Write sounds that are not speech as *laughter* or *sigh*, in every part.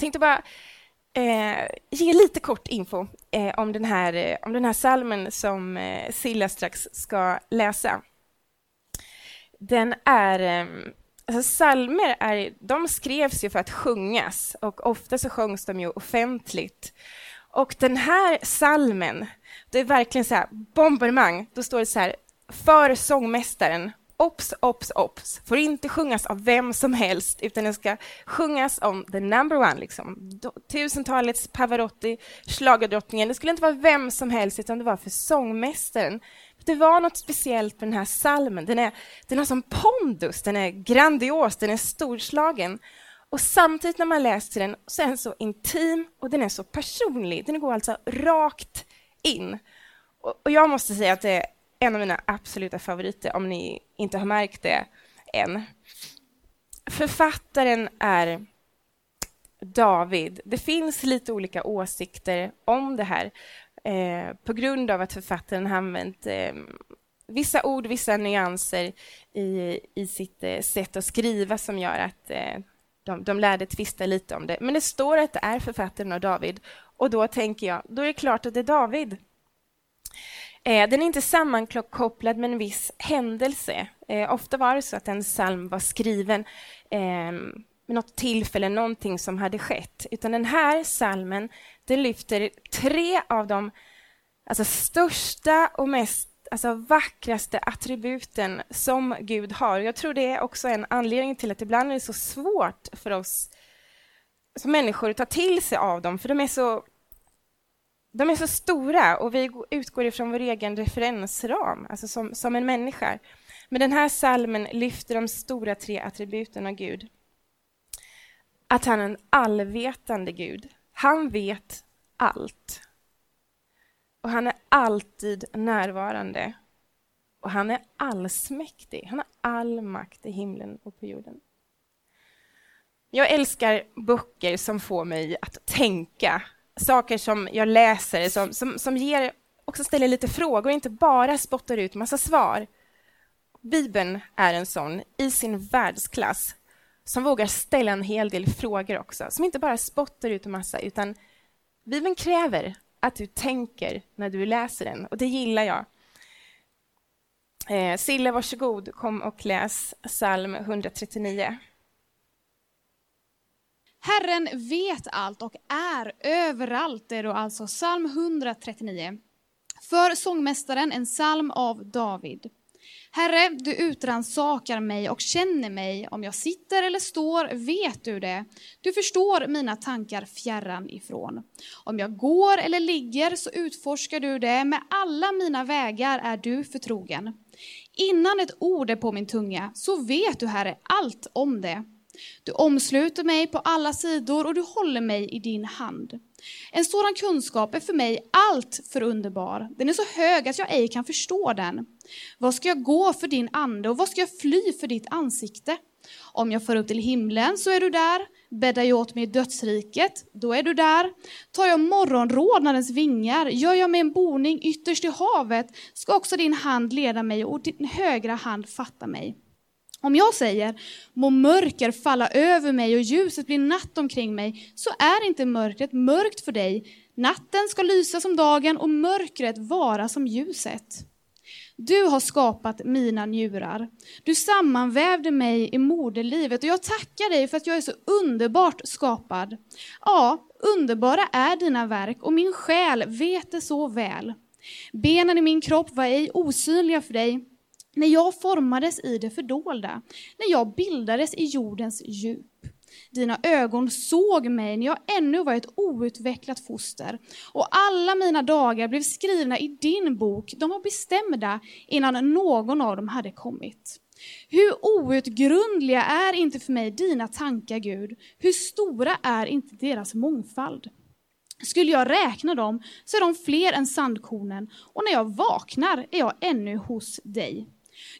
tänkte bara eh, ge lite kort info eh, om, den här, eh, om den här salmen som eh, Silla strax ska läsa. Den är... Eh, alltså salmer är, de skrevs ju för att sjungas och ofta så sjungs de ju offentligt. Och den här salmen, det är verkligen så här bombardemang. Då står det så här, för sångmästaren Ops, ops, ops. Får inte sjungas av vem som helst, utan den ska sjungas om the number one. Liksom. Tusentalets Pavarotti, schlagerdrottningen. Det skulle inte vara vem som helst, utan det var för sångmästaren. Det var något speciellt med den här salmen. Den, är, den har som pondus, den är grandios, den är storslagen. Och samtidigt när man läser den så är den så intim och den är så personlig. Den går alltså rakt in. Och, och jag måste säga att det är en av mina absoluta favoriter, om ni inte har märkt det än. Författaren är David. Det finns lite olika åsikter om det här eh, på grund av att författaren har använt eh, vissa ord, vissa nyanser i, i sitt eh, sätt att skriva som gör att eh, de, de lärde tvista lite om det. Men det står att det är författaren och David och då tänker jag, då är det klart att det är David. Eh, den är inte sammankopplad med en viss händelse. Eh, ofta var det så att en psalm var skriven eh, med något tillfälle, någonting som hade skett. Utan den här psalmen den lyfter tre av de alltså, största och mest alltså, vackraste attributen som Gud har. Jag tror det är också en anledning till att ibland är det så svårt för oss som människor att ta till sig av dem, för de är så de är så stora och vi utgår ifrån vår egen referensram, alltså som, som en människa. Men den här salmen lyfter de stora tre attributen av Gud. Att han är en allvetande Gud. Han vet allt. Och han är alltid närvarande. Och han är allsmäktig. Han har all makt i himlen och på jorden. Jag älskar böcker som får mig att tänka saker som jag läser som, som, som ger, också ställer lite frågor, inte bara spottar ut massa svar. Bibeln är en sån i sin världsklass som vågar ställa en hel del frågor också, som inte bara spottar ut en massa, utan Bibeln kräver att du tänker när du läser den, och det gillar jag. Eh, Sille, varsågod, kom och läs psalm 139. Herren vet allt och är överallt. Det är då alltså psalm 139. För sångmästaren en psalm av David. Herre, du utransakar mig och känner mig. Om jag sitter eller står vet du det. Du förstår mina tankar fjärran ifrån. Om jag går eller ligger så utforskar du det. Med alla mina vägar är du förtrogen. Innan ett ord är på min tunga så vet du, Herre, allt om det. Du omsluter mig på alla sidor och du håller mig i din hand. En sådan kunskap är för mig allt för underbar. Den är så hög att jag ej kan förstå den. Vad ska jag gå för din ande och vad ska jag fly för ditt ansikte? Om jag för upp till himlen så är du där. Bäddar jag åt mig i dödsriket, då är du där. Tar jag morgonrodnadens vingar, gör jag mig en boning ytterst i havet, ska också din hand leda mig och din högra hand fatta mig. Om jag säger, må mörker falla över mig och ljuset blir natt omkring mig, så är inte mörkret mörkt för dig. Natten ska lysa som dagen och mörkret vara som ljuset. Du har skapat mina njurar. Du sammanvävde mig i moderlivet och jag tackar dig för att jag är så underbart skapad. Ja, underbara är dina verk och min själ vet det så väl. Benen i min kropp var ej osynliga för dig när jag formades i det fördolda, när jag bildades i jordens djup. Dina ögon såg mig när jag ännu var ett outvecklat foster och alla mina dagar blev skrivna i din bok. De var bestämda innan någon av dem hade kommit. Hur outgrundliga är inte för mig dina tankar, Gud? Hur stora är inte deras mångfald? Skulle jag räkna dem så är de fler än sandkornen och när jag vaknar är jag ännu hos dig.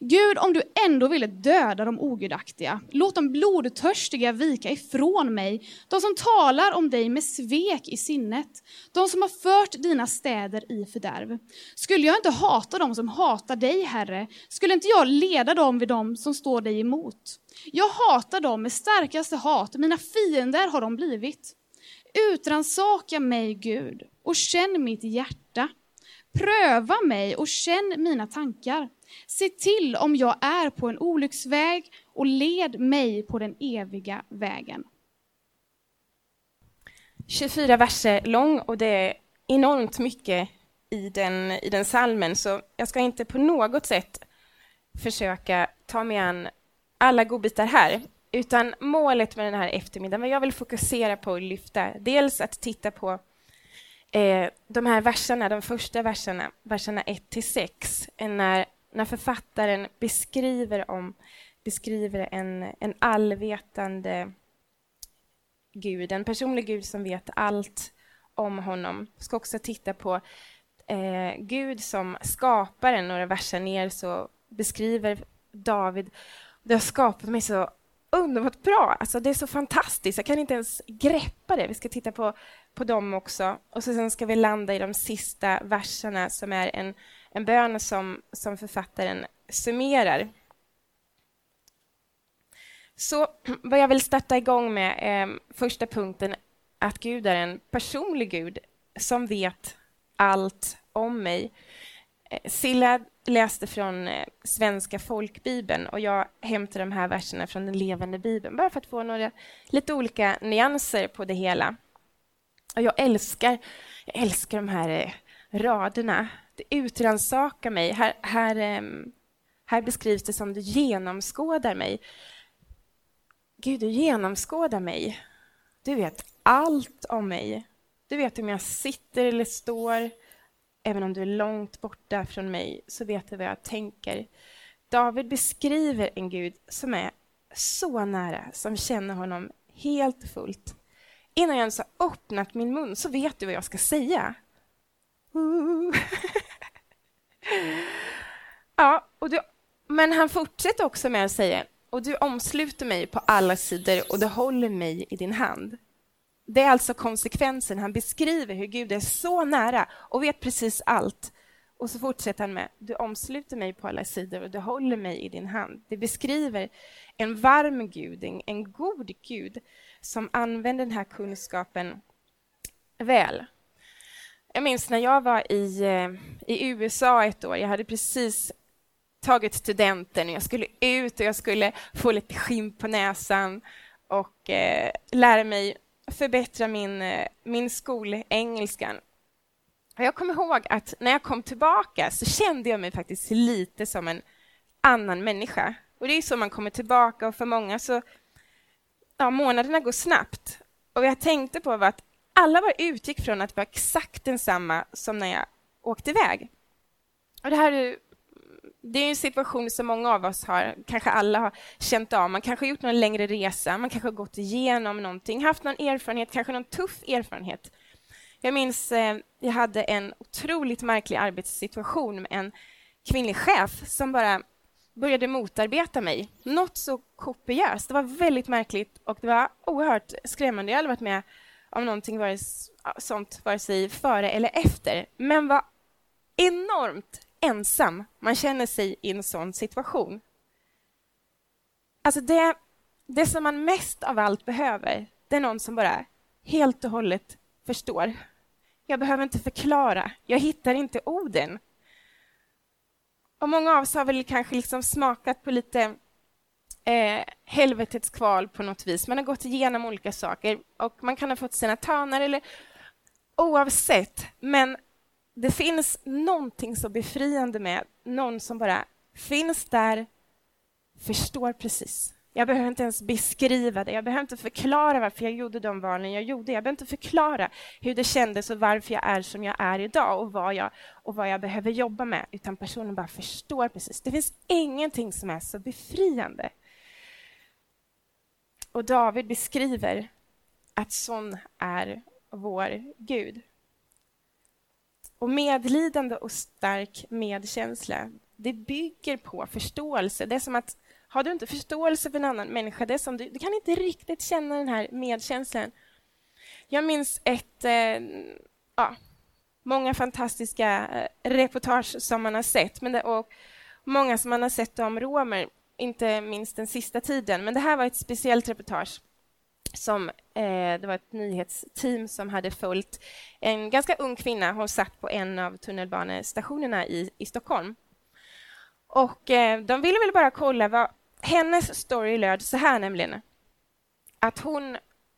Gud, om du ändå ville döda de ogudaktiga, låt de blodtörstiga vika ifrån mig, de som talar om dig med svek i sinnet, de som har fört dina städer i fördärv. Skulle jag inte hata dem som hatar dig, Herre, skulle inte jag leda dem vid dem som står dig emot. Jag hatar dem med starkaste hat, mina fiender har de blivit. Utransaka mig, Gud, och känn mitt hjärta. Pröva mig och känn mina tankar. Se till om jag är på en olycksväg och led mig på den eviga vägen. 24 verser lång och det är enormt mycket i den, i den salmen så jag ska inte på något sätt försöka ta mig an alla godbitar här utan målet med den här eftermiddagen, vad jag vill fokusera på och lyfta, dels att titta på eh, de här verserna, de första verserna, verserna 1 till 6, när, när författaren beskriver, om, beskriver en, en allvetande Gud, en personlig Gud som vet allt om honom. Jag ska också titta på eh, Gud som skaparen. Några verser ner så beskriver David det har skapat mig så underbart bra. Alltså, det är så fantastiskt. Jag kan inte ens greppa det. Vi ska titta på, på dem också. Och så sen ska vi landa i de sista verserna som är en, en bön som, som författaren summerar. Så vad jag vill starta igång med är eh, första punkten att Gud är en personlig Gud som vet allt om mig. Eh, Silla läste från eh, Svenska folkbibeln och jag hämtar de här verserna från den levande bibeln bara för att få några lite olika nyanser på det hela. Och jag älskar, jag älskar de här eh, raderna. Det utransakar mig. Här, här, ehm, här beskrivs det som du genomskådar mig. Gud, du genomskådar mig. Du vet allt om mig. Du vet om jag sitter eller står. Även om du är långt borta från mig så vet du vad jag tänker. David beskriver en Gud som är så nära, som känner honom helt och fullt. Innan jag ens har öppnat min mun så vet du vad jag ska säga. *laughs* ja, och du, men han fortsätter också med att säga och du omsluter mig på alla sidor och du håller mig i din hand. Det är alltså konsekvensen. Han beskriver hur Gud är så nära och vet precis allt. Och så fortsätter han med, du omsluter mig på alla sidor och du håller mig i din hand. Det beskriver en varm Gud, en, en god Gud som använder den här kunskapen väl. Jag minns när jag var i, eh, i USA ett år. Jag hade precis tagit studenten och jag skulle ut och jag skulle få lite skinn på näsan och eh, lära mig förbättra min, eh, min skolengelskan. Jag kommer ihåg att när jag kom tillbaka så kände jag mig faktiskt lite som en annan människa. Och det är så man kommer tillbaka och för många så ja, månaderna går snabbt. Och jag tänkte på att alla bara utgick från att vara exakt densamma som när jag åkte iväg. Och det här är det är en situation som många av oss har, kanske alla har känt av. Man kanske har gjort någon längre resa, man kanske har gått igenom någonting, haft någon erfarenhet, kanske någon tuff erfarenhet. Jag minns, eh, jag hade en otroligt märklig arbetssituation med en kvinnlig chef som bara började motarbeta mig. Något så kopiöst. Det var väldigt märkligt och det var oerhört skrämmande. Jag har aldrig varit med om någonting vare, sånt, vare sig före eller efter, men var enormt ensam man känner sig i en sån situation. Alltså det, det som man mest av allt behöver, det är någon som bara helt och hållet förstår. Jag behöver inte förklara, jag hittar inte orden. Och många av oss har väl kanske liksom smakat på lite eh, helvetets kval på något vis. Man har gått igenom olika saker och man kan ha fått sina törnar eller oavsett. Men det finns någonting så befriande med någon som bara finns där, förstår precis. Jag behöver inte ens beskriva det. Jag behöver inte förklara varför jag gjorde de valen jag gjorde. Jag behöver inte förklara hur det kändes och varför jag är som jag är idag och vad jag, och vad jag behöver jobba med, utan personen bara förstår precis. Det finns ingenting som är så befriande. Och David beskriver att sån är vår Gud. Och medlidande och stark medkänsla, det bygger på förståelse. Det är som att har du inte förståelse för en annan människa, det som du, du kan inte riktigt känna den här medkänslan. Jag minns ett, eh, ja, många fantastiska eh, reportage som man har sett, men det, och många som man har sett om romer, inte minst den sista tiden. Men det här var ett speciellt reportage som, eh, det var ett nyhetsteam som hade följt en ganska ung kvinna. Hon satt på en av tunnelbanestationerna i, i Stockholm. Och eh, De ville väl bara kolla vad hennes story löd så här nämligen. Att hon,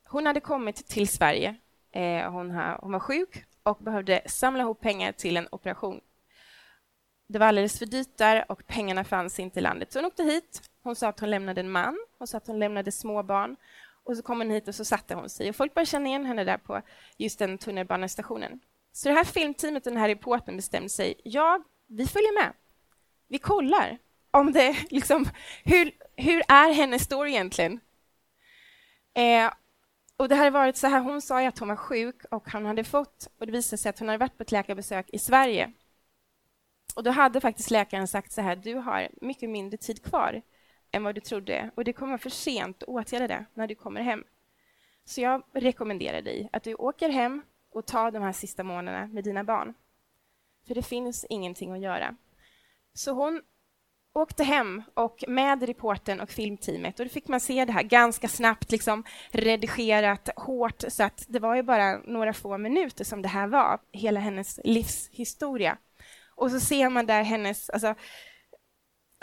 hon hade kommit till Sverige. Eh, hon, ha, hon var sjuk och behövde samla ihop pengar till en operation. Det var alldeles för dyrt där och pengarna fanns inte i landet. Så hon åkte hit. Hon sa att hon lämnade en man. Hon sa att hon lämnade små barn. Och så kom hon hit och så satte hon sig. Och folk började känna igen henne där på just den tunnelbanestationen. Så det här filmteamet och den här reporten bestämde sig. Ja, vi följer med. Vi kollar om det *laughs* liksom, hur, hur är hennes story egentligen? Eh, och det hade varit så här, hon sa att hon var sjuk och han hade fått, och det visade sig att hon hade varit på ett läkarbesök i Sverige. Och då hade faktiskt läkaren sagt så här, du har mycket mindre tid kvar än vad du trodde och det kommer vara för sent att åtgärda det när du kommer hem. Så jag rekommenderar dig att du åker hem och tar de här sista månaderna med dina barn. För det finns ingenting att göra. Så hon åkte hem och med reporten och filmteamet och då fick man se det här ganska snabbt liksom redigerat hårt så att det var ju bara några få minuter som det här var, hela hennes livshistoria. Och så ser man där hennes, alltså,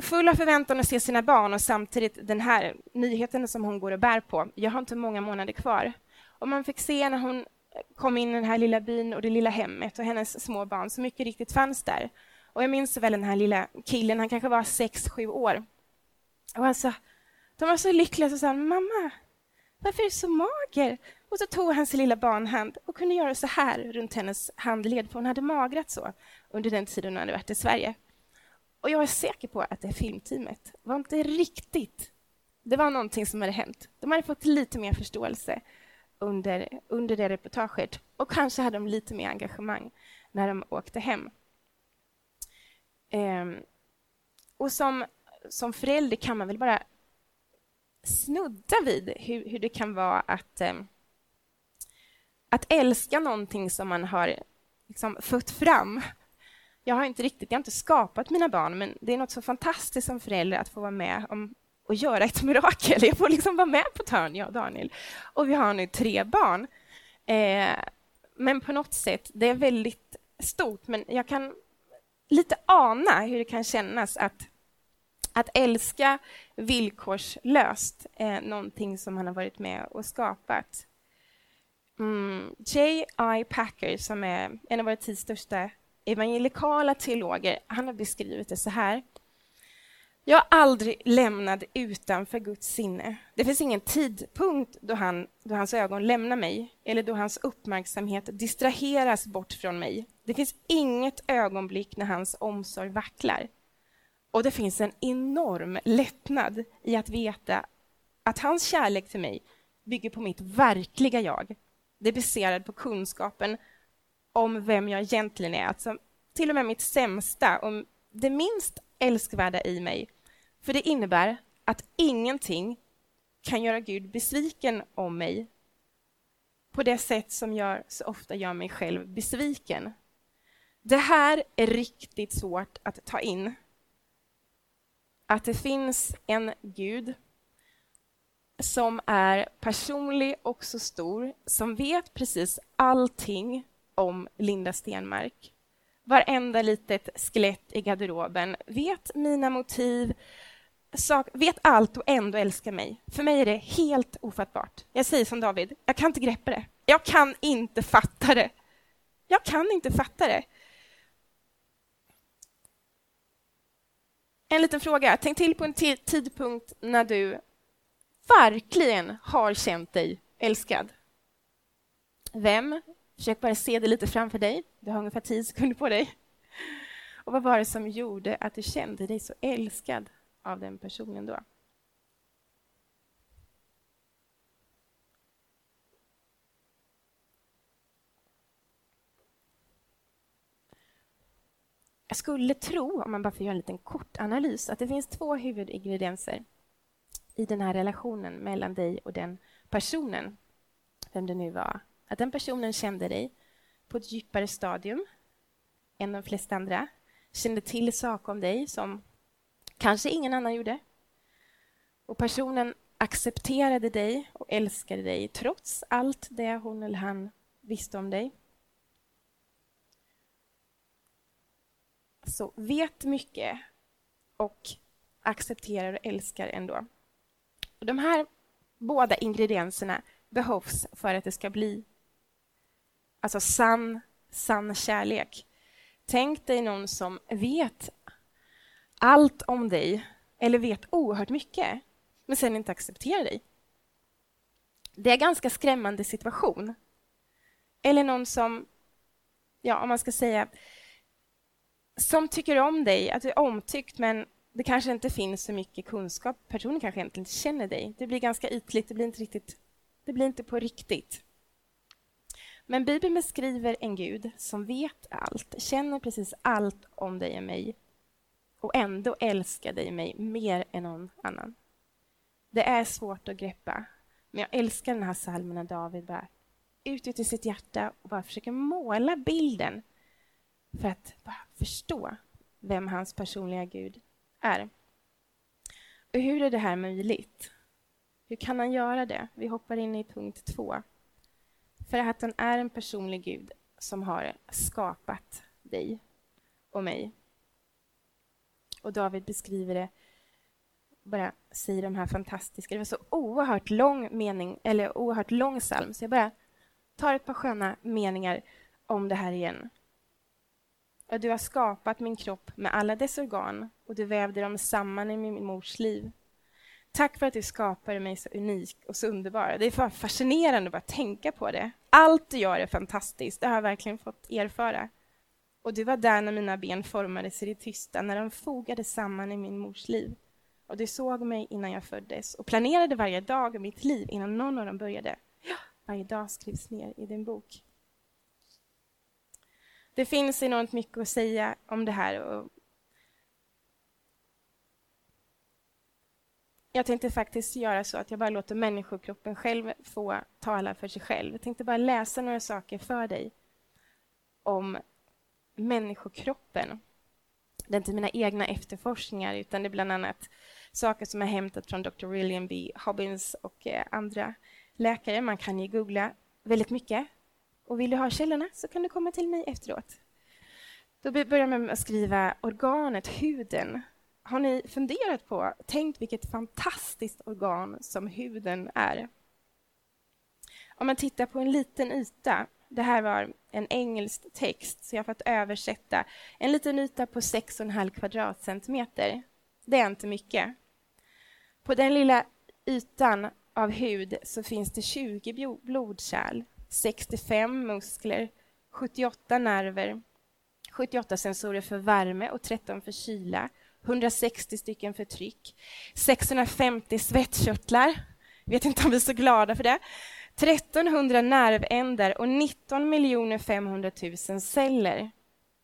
full av förväntan att se sina barn och samtidigt den här nyheten som hon går och bär på. Jag har inte många månader kvar. Och man fick se när hon kom in i den här lilla byn och det lilla hemmet och hennes små barn som mycket riktigt fanns där. Och jag minns väl den här lilla killen, han kanske var sex, sju år. Och alltså, de var så lyckliga, så sa han, mamma, varför är du så mager? Och så tog han sin lilla barnhand och kunde göra så här runt hennes handled, för hon hade magrat så under den tiden hon hade varit i Sverige. Och jag är säker på att det filmteamet var inte riktigt... Det var någonting som hade hänt. De hade fått lite mer förståelse under, under det reportaget och kanske hade de lite mer engagemang när de åkte hem. Ehm, och som, som förälder kan man väl bara snudda vid hur, hur det kan vara att, ehm, att älska någonting som man har liksom fött fram jag har inte riktigt, jag har inte skapat mina barn, men det är något så fantastiskt som förälder att få vara med om och göra ett *laughs* mirakel. Jag får liksom vara med på ett hörn, jag och Daniel. Och vi har nu tre barn. Eh, men på något sätt, det är väldigt stort, men jag kan lite ana hur det kan kännas att, att älska villkorslöst eh, någonting som han har varit med och skapat. Mm, J.I. Packer, som är en av våra tids största evangelikala teologer, han har beskrivit det så här. Jag är aldrig lämnad utanför Guds sinne. Det finns ingen tidpunkt då, han, då hans ögon lämnar mig eller då hans uppmärksamhet distraheras bort från mig. Det finns inget ögonblick när hans omsorg vacklar. Och det finns en enorm lättnad i att veta att hans kärlek till mig bygger på mitt verkliga jag. Det är baserat på kunskapen om vem jag egentligen är. Alltså, till och med mitt sämsta, och det minst älskvärda i mig. För det innebär att ingenting kan göra Gud besviken om mig på det sätt som jag så ofta gör mig själv besviken. Det här är riktigt svårt att ta in. Att det finns en Gud som är personlig och så stor, som vet precis allting om Linda Stenmark. Varenda litet skelett i garderoben, vet mina motiv, sak, vet allt och ändå älskar mig. För mig är det helt ofattbart. Jag säger som David, jag kan inte greppa det. Jag kan inte fatta det. Jag kan inte fatta det. En liten fråga. Tänk till på en tidpunkt när du verkligen har känt dig älskad. Vem Försök bara se det lite framför dig. Du har ungefär tio sekunder på dig. Och vad var det som gjorde att du kände dig så älskad av den personen då? Jag skulle tro, om man bara får göra en liten kort analys, att det finns två huvudingredienser i den här relationen mellan dig och den personen, vem det nu var att den personen kände dig på ett djupare stadium än de flesta andra, kände till saker om dig som kanske ingen annan gjorde. Och personen accepterade dig och älskade dig trots allt det hon eller han visste om dig. Så vet mycket och accepterar och älskar ändå. Och de här båda ingredienserna behövs för att det ska bli alltså sann, sann kärlek. Tänk dig någon som vet allt om dig eller vet oerhört mycket men sen inte accepterar dig. Det är en ganska skrämmande situation. Eller någon som, ja, om man ska säga, som tycker om dig, att du är omtyckt men det kanske inte finns så mycket kunskap. Personen kanske egentligen inte känner dig. Det blir ganska ytligt, det blir inte riktigt, det blir inte på riktigt. Men Bibeln beskriver en Gud som vet allt, känner precis allt om dig och mig och ändå älskar dig och mig mer än någon annan. Det är svårt att greppa, men jag älskar den här salmen när David bara ut i sitt hjärta och bara försöker måla bilden för att bara förstå vem hans personliga Gud är. Och hur är det här möjligt? Hur kan han göra det? Vi hoppar in i punkt två. För att han är en personlig Gud som har skapat dig och mig. Och David beskriver det, bara säger de här fantastiska, det var så oerhört lång mening, eller oerhört lång psalm, så jag bara tar ett par sköna meningar om det här igen. Du har skapat min kropp med alla dess organ och du vävde dem samman i min mors liv. Tack för att du skapade mig så unik och så underbar. Det är fascinerande att bara tänka på det. Allt du gör är fantastiskt, det har jag verkligen fått erfara. Och du var där när mina ben formades i det tysta, när de fogades samman i min mors liv. Och du såg mig innan jag föddes och planerade varje dag i mitt liv innan någon av dem började. Varje dag skrivs ner i din bok. Det finns enormt mycket att säga om det här. Och jag tänkte faktiskt göra så att jag bara låter människokroppen själv få tala för sig själv. Jag tänkte bara läsa några saker för dig om människokroppen. Det är inte mina egna efterforskningar utan det är bland annat saker som är hämtat från Dr. William B. Hobbins och eh, andra läkare. Man kan ju googla väldigt mycket och vill du ha källorna så kan du komma till mig efteråt. Då börjar man med att skriva organet, huden. Har ni funderat på, tänkt vilket fantastiskt organ som huden är? Om man tittar på en liten yta, det här var en engelsk text, så jag har fått översätta. En liten yta på 6,5 kvadratcentimeter. Det är inte mycket. På den lilla ytan av hud så finns det 20 blodkärl 65 muskler, 78 nerver, 78 sensorer för värme och 13 för kyla, 160 stycken förtryck, 650 svettkörtlar, vet inte om vi är så glada för det, 1300 nervändar och 19 500 000 celler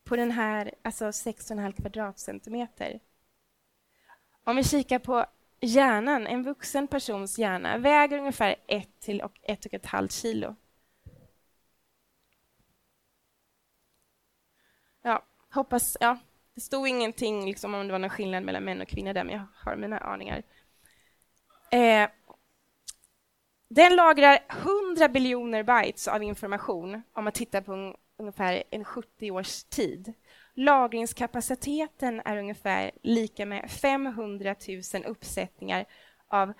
på den här alltså 6,5 kvadratcentimeter. Om vi kikar på hjärnan, en vuxen persons hjärna väger ungefär 1 till och 1,5 kilo. Ja, hoppas... Ja, det stod ingenting liksom, om det var någon skillnad mellan män och kvinnor där, men jag har mina aningar. Eh, den lagrar 100 biljoner bytes av information om man tittar på un ungefär en 70 års tid. Lagringskapaciteten är ungefär lika med 500 000 uppsättningar av,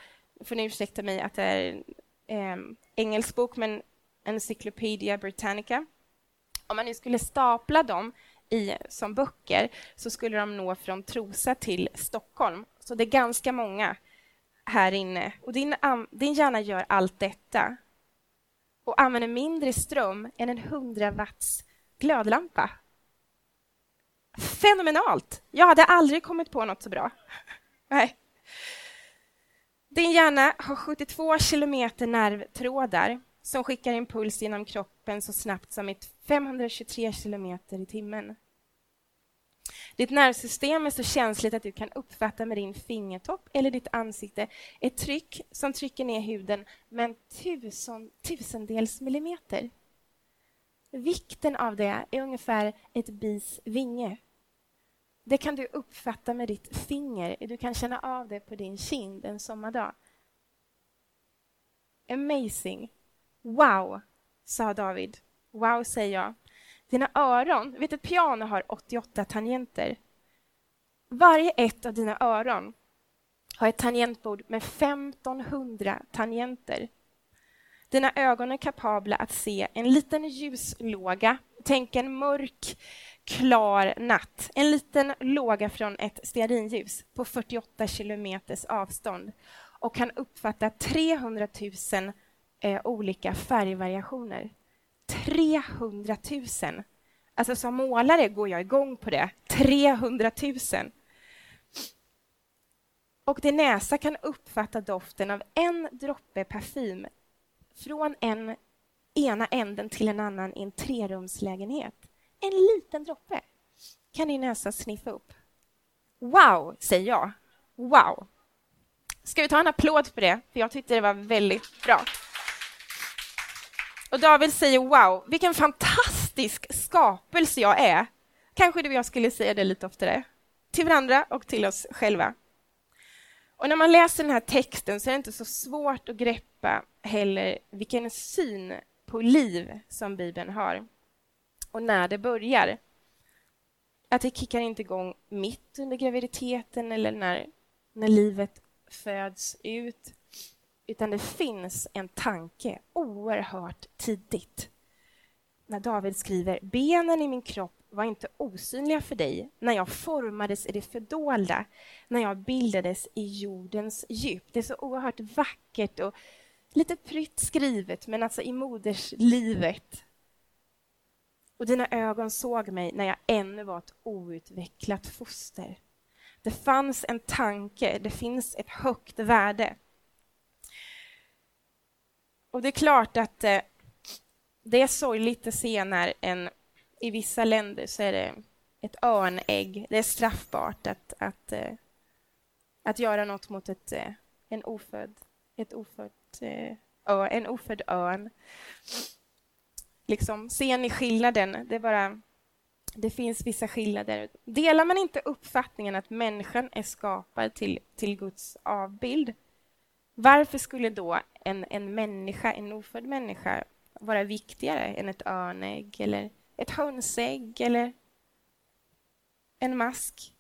får ni ursäkta mig att det är eh, engelsk bok, men Encyclopedia Britannica. Om man nu skulle stapla dem i, som böcker så skulle de nå från Trosa till Stockholm. Så det är ganska många här inne. Och din, din hjärna gör allt detta och använder mindre ström än en 100 watts glödlampa. Fenomenalt! Jag hade aldrig kommit på något så bra. *laughs* Nej. Din hjärna har 72 kilometer nervtrådar som skickar impuls genom kroppen så snabbt som i 523 kilometer i timmen. Ditt nervsystem är så känsligt att du kan uppfatta med din fingertopp eller ditt ansikte ett tryck som trycker ner huden med en tusen, tusendels millimeter. Vikten av det är ungefär ett bis vinge. Det kan du uppfatta med ditt finger. Du kan känna av det på din kind en sommardag. Amazing. Wow, sa David. Wow, säger jag. Dina öron, vet ett piano har 88 tangenter. Varje ett av dina öron har ett tangentbord med 1500 tangenter. Dina ögon är kapabla att se en liten ljuslåga. Tänk en mörk, klar natt. En liten låga från ett stearinljus på 48 kilometers avstånd och kan uppfatta 300 000 eh, olika färgvariationer. 300 000! Alltså som målare går jag igång på det. 300 000! Och din näsa kan uppfatta doften av en droppe parfym från en ena änden till en annan i en trerumslägenhet. En liten droppe kan din näsa sniffa upp. Wow, säger jag. Wow! Ska vi ta en applåd för det? För jag tyckte det var väldigt bra. Och David säger wow, vilken fantastisk skapelse jag är. Kanske du och jag skulle säga det lite oftare. Till varandra och till oss själva. Och när man läser den här texten så är det inte så svårt att greppa heller vilken syn på liv som Bibeln har och när det börjar. Att det kickar inte igång mitt under graviditeten eller när, när livet föds ut utan det finns en tanke oerhört tidigt. När David skriver benen i min kropp var inte osynliga för dig när jag formades i det fördolda, när jag bildades i jordens djup. Det är så oerhört vackert och lite prytt skrivet, men alltså i moderslivet. Och dina ögon såg mig när jag ännu var ett outvecklat foster. Det fanns en tanke, det finns ett högt värde. Och det är klart att eh, det är sorgligt att se när en, i vissa länder så är det ett örnägg, det är straffbart att, att, eh, att göra något mot ett, eh, en ofödd, ett ofött, eh, ö, en ofödd örn. Liksom, ser ni skillnaden? Det, är bara, det finns vissa skillnader. Delar man inte uppfattningen att människan är skapad till, till Guds avbild varför skulle då en, en människa, en ofödd människa vara viktigare än ett örnägg eller ett hönsägg eller en mask?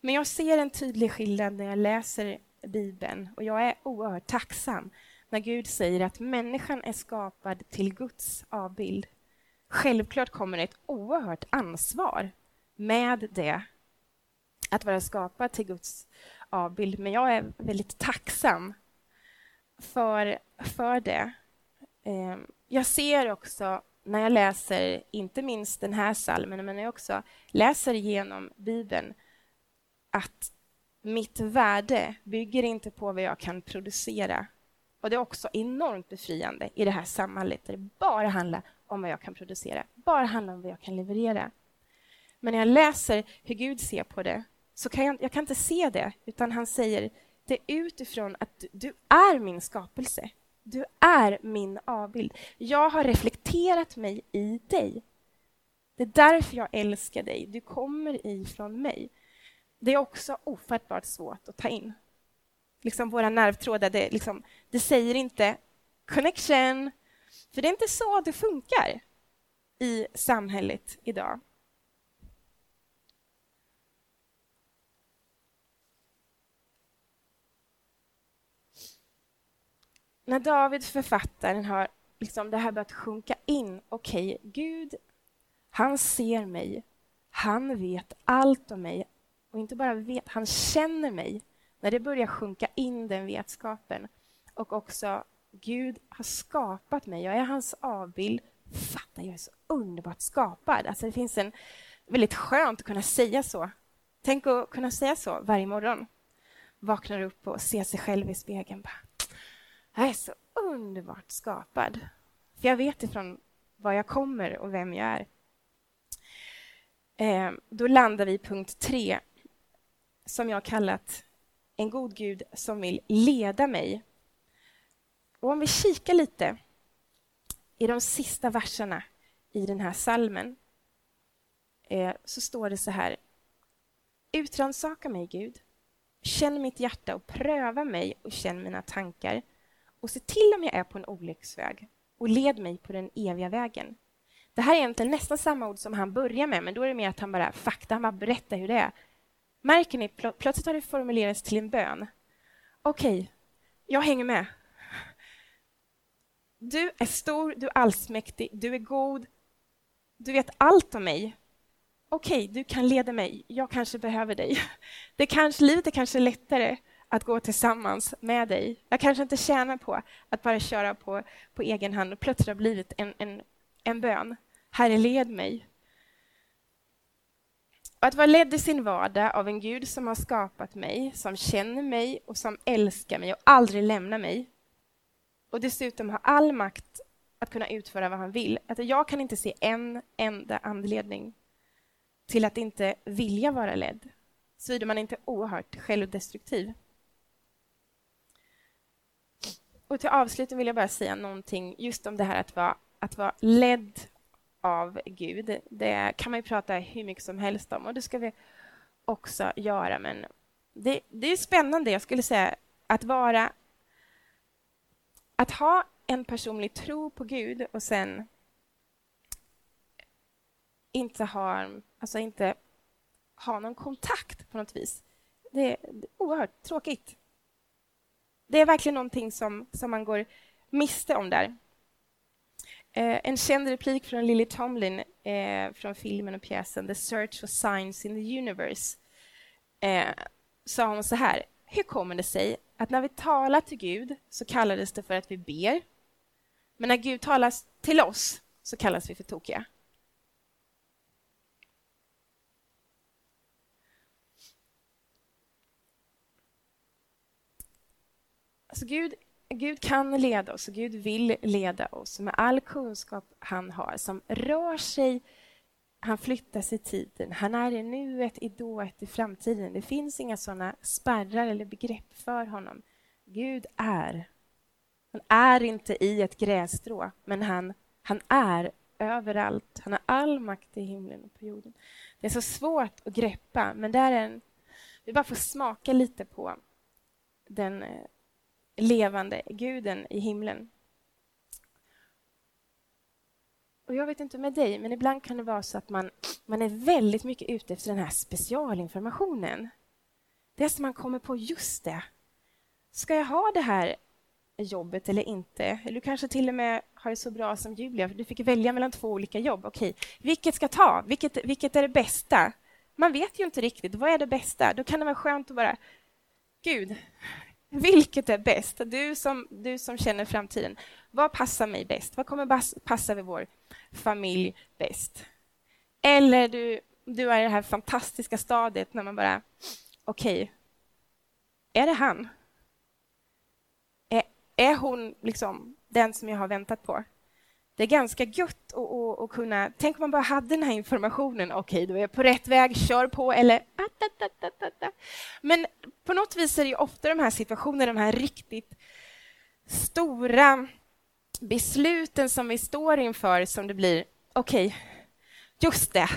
Men jag ser en tydlig skillnad när jag läser Bibeln och jag är oerhört tacksam när Gud säger att människan är skapad till Guds avbild. Självklart kommer det ett oerhört ansvar med det, att vara skapad till Guds avbild. Men jag är väldigt tacksam för, för det. Ehm, jag ser också när jag läser, inte minst den här salmen, men jag också läser igenom Bibeln, att mitt värde bygger inte på vad jag kan producera. Och Det är också enormt befriande i det här samhället där det bara handlar om vad jag kan producera, bara handlar om vad jag kan leverera. Men när jag läser hur Gud ser på det så kan jag, jag kan inte se det, utan han säger det är utifrån att du är min skapelse. Du är min avbild. Jag har reflekterat mig i dig. Det är därför jag älskar dig. Du kommer ifrån mig. Det är också ofattbart svårt att ta in. Liksom våra nervtrådar, det, liksom, det säger inte connection, för det är inte så det funkar i samhället idag. När David, författaren, har liksom det här börjat sjunka in. Okej, okay, Gud, han ser mig. Han vet allt om mig. Och inte bara vet, han känner mig. När det börjar sjunka in, den vetskapen. Och också, Gud har skapat mig. Jag är hans avbild. Fatta, jag är så underbart skapad. Alltså det finns en väldigt skönt att kunna säga så. Tänk att kunna säga så varje morgon. Vaknar upp och ser sig själv i spegeln. Bara, jag är så underbart skapad. För jag vet ifrån var jag kommer och vem jag är. Eh, då landar vi i punkt tre, som jag har kallat en god Gud som vill leda mig. Och om vi kikar lite i de sista verserna i den här salmen eh, så står det så här. Utransaka mig, Gud. Känn mitt hjärta och pröva mig och känn mina tankar och se till om jag är på en olycksväg och led mig på den eviga vägen. Det här är egentligen nästan samma ord som han börjar med, men då är det mer att han bara fakta, han bara berättar hur det är. Märker ni, pl plötsligt har det formulerats till en bön. Okej, okay, jag hänger med. Du är stor, du är allsmäktig, du är god, du vet allt om mig. Okej, okay, du kan leda mig, jag kanske behöver dig. Det kanske, livet är kanske lättare att gå tillsammans med dig. Jag kanske inte tjänar på att bara köra på, på egen hand och plötsligt har blivit en, en, en bön. Herre, led mig. Och att vara ledd i sin vardag av en Gud som har skapat mig, som känner mig och som älskar mig och aldrig lämnar mig. Och dessutom har all makt att kunna utföra vad han vill. Att jag kan inte se en enda anledning till att inte vilja vara ledd, såvida man inte är oerhört självdestruktiv. Och till avslutning vill jag bara säga någonting just om det här att vara, att vara ledd av Gud. Det kan man ju prata hur mycket som helst om och det ska vi också göra. Men det, det är spännande, jag skulle säga, att vara... Att ha en personlig tro på Gud och sen inte ha, alltså inte ha någon kontakt på något vis. Det är, det är oerhört tråkigt. Det är verkligen någonting som, som man går miste om där. Eh, en känd replik från Lily Tomlin eh, från filmen och pjäsen The Search for Signs in the Universe eh, sa hon så här. Hur kommer det sig att när vi talar till Gud så kallades det för att vi ber men när Gud talar till oss så kallas vi för tokiga? Gud Gud kan leda oss och Gud vill leda oss med all kunskap han har som rör sig. Han flyttar sig i tiden. Han är i nuet, i dået, i framtiden. Det finns inga såna spärrar eller begrepp för honom. Gud är. Han är inte i ett grässtrå, men han, han är överallt. Han har all makt i himlen och på jorden. Det är så svårt att greppa, men det är en... Vi bara får smaka lite på den eh, levande guden i himlen. Och Jag vet inte med dig, men ibland kan det vara så att man, man är väldigt mycket ute efter den här specialinformationen. Det är som man kommer på, just det, ska jag ha det här jobbet eller inte? Eller du kanske till och med har det så bra som Julia, för du fick välja mellan två olika jobb. Okej, vilket ska ta? Vilket, vilket är det bästa? Man vet ju inte riktigt, vad är det bästa? Då kan det vara skönt att bara, Gud, vilket är bäst? Du som, du som känner framtiden. Vad passar mig bäst? Vad kommer passa vid vår familj bäst? Eller du, du är i det här fantastiska stadiet när man bara... Okej, okay, är det han? Är, är hon liksom den som jag har väntat på? Det är ganska gött att, att, att, kunna... Tänk om man bara hade den här informationen. Okej, okay, då är jag på rätt väg, kör på. Eller... Men på något vis är det ofta de här situationerna, de här riktigt stora besluten som vi står inför som det blir, okej, okay, just det,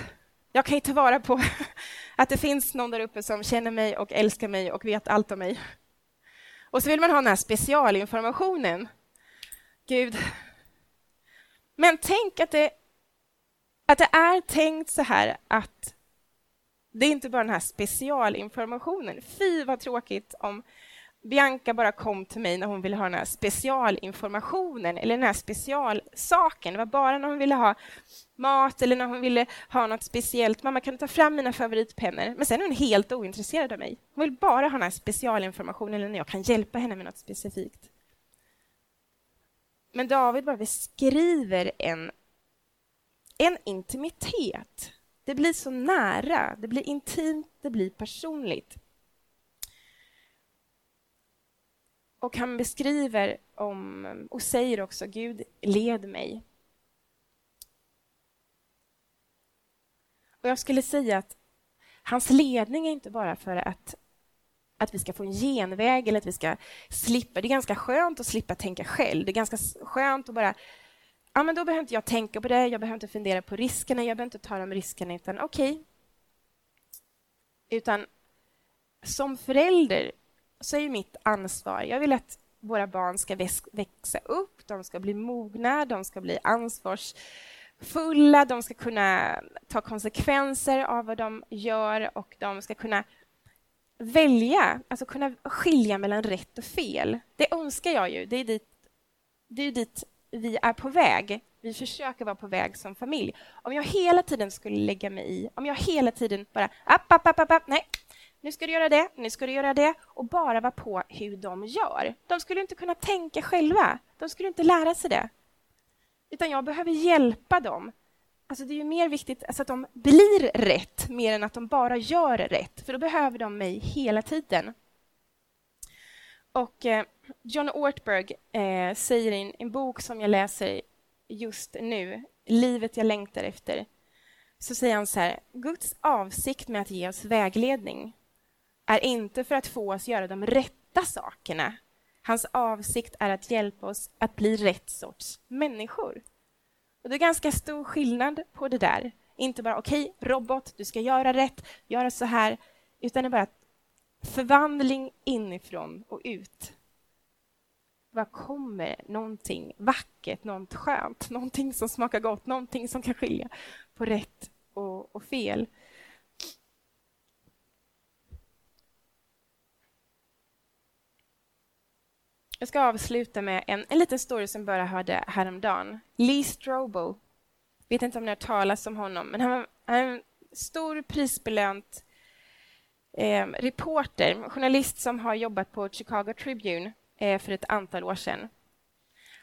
jag kan ju ta vara på *laughs* att det finns någon där uppe som känner mig och älskar mig och vet allt om mig. Och så vill man ha den här specialinformationen. Gud, men tänk att det, att det är tänkt så här att det är inte bara den här specialinformationen. Fy vad tråkigt om Bianca bara kom till mig när hon ville ha den här specialinformationen eller den här specialsaken. Det var bara när hon ville ha mat eller när hon ville ha något speciellt. Mamma, kan du ta fram mina favoritpennor? Men sen är hon helt ointresserad av mig. Hon vill bara ha den här specialinformationen eller när jag kan hjälpa henne med något specifikt. Men David bara beskriver en, en intimitet. Det blir så nära, det blir intimt, det blir personligt. Och han beskriver om, och säger också Gud, led mig. Och jag skulle säga att hans ledning är inte bara för att att vi ska få en genväg eller att vi ska slippa. Det är ganska skönt att slippa tänka själv. Det är ganska skönt att bara ja, men då behöver inte jag tänka på det, jag behöver inte fundera på riskerna, jag behöver inte ta de riskerna, utan okej. Okay. Utan som förälder så är mitt ansvar, jag vill att våra barn ska växa upp, de ska bli mogna, de ska bli ansvarsfulla, de ska kunna ta konsekvenser av vad de gör och de ska kunna välja, alltså kunna skilja mellan rätt och fel. Det önskar jag ju. Det är dit, det är dit vi är på väg. Vi försöker vara på väg som familj. Om jag hela tiden skulle lägga mig i, om jag hela tiden bara app, app, app, app, nej, nu ska du göra det, nu ska du göra det och bara vara på hur de gör. De skulle inte kunna tänka själva. De skulle inte lära sig det. Utan jag behöver hjälpa dem. Alltså det är ju mer viktigt alltså att de blir rätt mer än att de bara gör rätt, för då behöver de mig hela tiden. Och eh, John Ortberg eh, säger i en, en bok som jag läser just nu, Livet jag längtar efter, så säger han så här, Guds avsikt med att ge oss vägledning är inte för att få oss göra de rätta sakerna. Hans avsikt är att hjälpa oss att bli rätt sorts människor. Och Det är ganska stor skillnad på det där. Inte bara okej, okay, robot, du ska göra rätt, göra så här, utan det är bara förvandling inifrån och ut. Vad kommer någonting vackert, något skönt, någonting som smakar gott, någonting som kan skilja på rätt och, och fel. Jag ska avsluta med en, en liten story som bara hörde häromdagen. Lee Strobo. Vet inte om ni har talat om honom, men han är en stor prisbelönt eh, reporter, journalist som har jobbat på Chicago Tribune eh, för ett antal år sedan.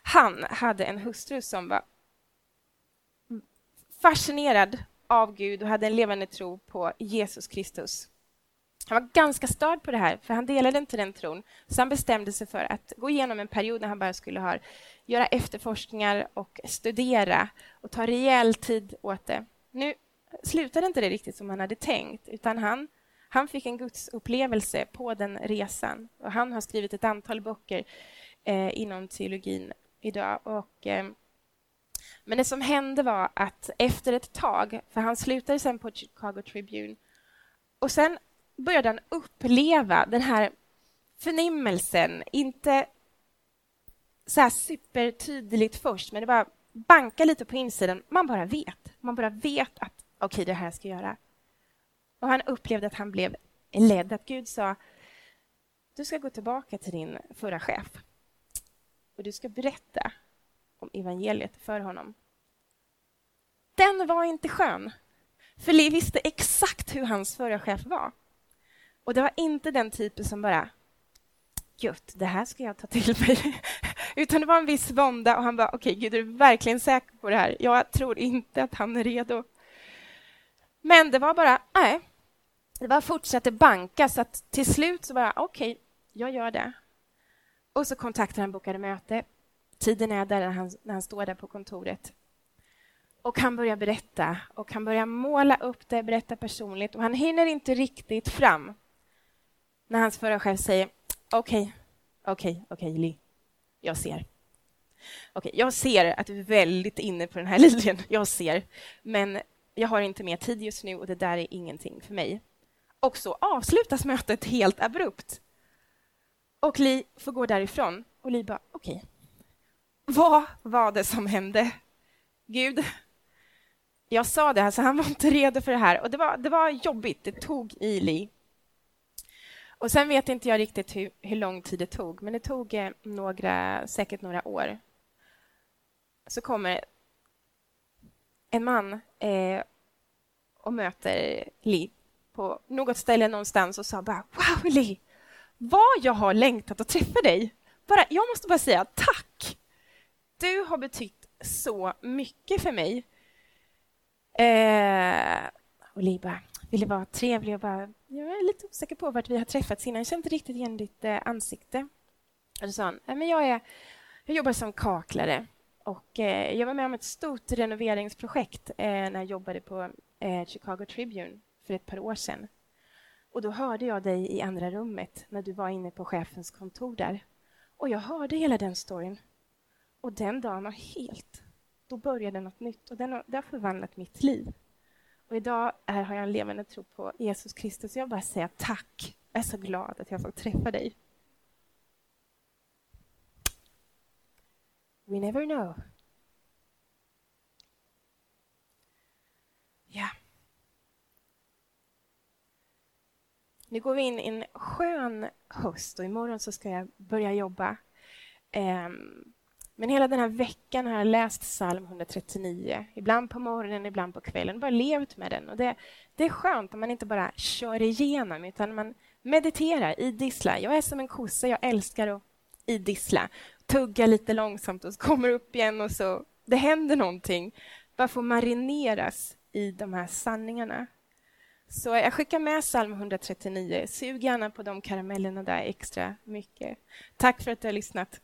Han hade en hustru som var fascinerad av Gud och hade en levande tro på Jesus Kristus. Han var ganska störd på det här, för han delade inte den tron. Så han bestämde sig för att gå igenom en period när han bara skulle ha, göra efterforskningar och studera och ta rejäl tid åt det. Nu slutade inte det riktigt som han hade tänkt, utan han, han fick en gudsupplevelse på den resan. Och han har skrivit ett antal böcker eh, inom teologin idag. Och, eh, men det som hände var att efter ett tag, för han slutade sen på Chicago Tribune, och sen började han uppleva den här förnimmelsen, inte så här supertydligt först, men det bara banka lite på insidan. Man bara vet. Man bara vet att okej, okay, det här ska jag göra. Och han upplevde att han blev ledd, att Gud sa du ska gå tillbaka till din förra chef och du ska berätta om evangeliet för honom. Den var inte skön, för Lee visste exakt hur hans förra chef var. Och det var inte den typen som bara Gött, det här ska jag ta till mig. *laughs* Utan det var en viss vånda och han bara, okej, okay, Gud, är du verkligen säker på det här? Jag tror inte att han är redo. Men det var bara, nej. Det bara fortsatte banka, så att till slut så bara, okej, okay, jag gör det. Och så kontaktade han bokade möte. Tiden är där när han, när han står där på kontoret. Och han börjar berätta och han börjar måla upp det, berätta personligt och han hinner inte riktigt fram när hans förra chef säger okej, okay, okej, okay, okej, okay, jag ser. Okej, jag ser att du är väldigt inne på den här *laughs* linjen, jag ser, men jag har inte mer tid just nu och det där är ingenting för mig. Och så avslutas mötet helt abrupt. Och Li får gå därifrån och Li bara, okej, okay. vad var det som hände? Gud, jag sa det, alltså han var inte redo för det här och det var, det var jobbigt, det tog i Li. Och sen vet inte jag riktigt hur, hur lång tid det tog, men det tog eh, några, säkert några år. Så kommer en man eh, och möter Li på något ställe någonstans och sa bara Wow, Li! Vad jag har längtat att träffa dig! Bara, jag måste bara säga tack! Du har betytt så mycket för mig. Eh, och Li bara, ville vara trevlig och bara, jag är lite osäker på vart vi har träffats innan. Jag känner inte riktigt igen ditt eh, ansikte. Och då sa han, men jag, är, jag jobbar som kaklare och eh, jag var med om ett stort renoveringsprojekt eh, när jag jobbade på eh, Chicago Tribune för ett par år sedan. Och då hörde jag dig i andra rummet när du var inne på chefens kontor där. Och jag hörde hela den storyn. Och den dagen var helt... Då började något nytt och den har, det har förvandlat mitt liv. Och idag är, har jag en levande tro på Jesus Kristus. Jag bara säga tack. Jag är så glad att jag får träffa dig. We never know. Ja. Nu går vi in i en skön höst och imorgon så ska jag börja jobba. Um, men hela den här veckan har jag läst psalm 139. Ibland på morgonen, ibland på kvällen. Bara levt med den. Och det, det är skönt att man inte bara kör igenom utan man mediterar, idisslar. Jag är som en kossa, jag älskar att idissla. Tugga lite långsamt och så kommer upp igen och så det händer någonting. Bara få marineras i de här sanningarna. Så jag skickar med psalm 139. Sug gärna på de karamellerna där extra mycket. Tack för att du har lyssnat.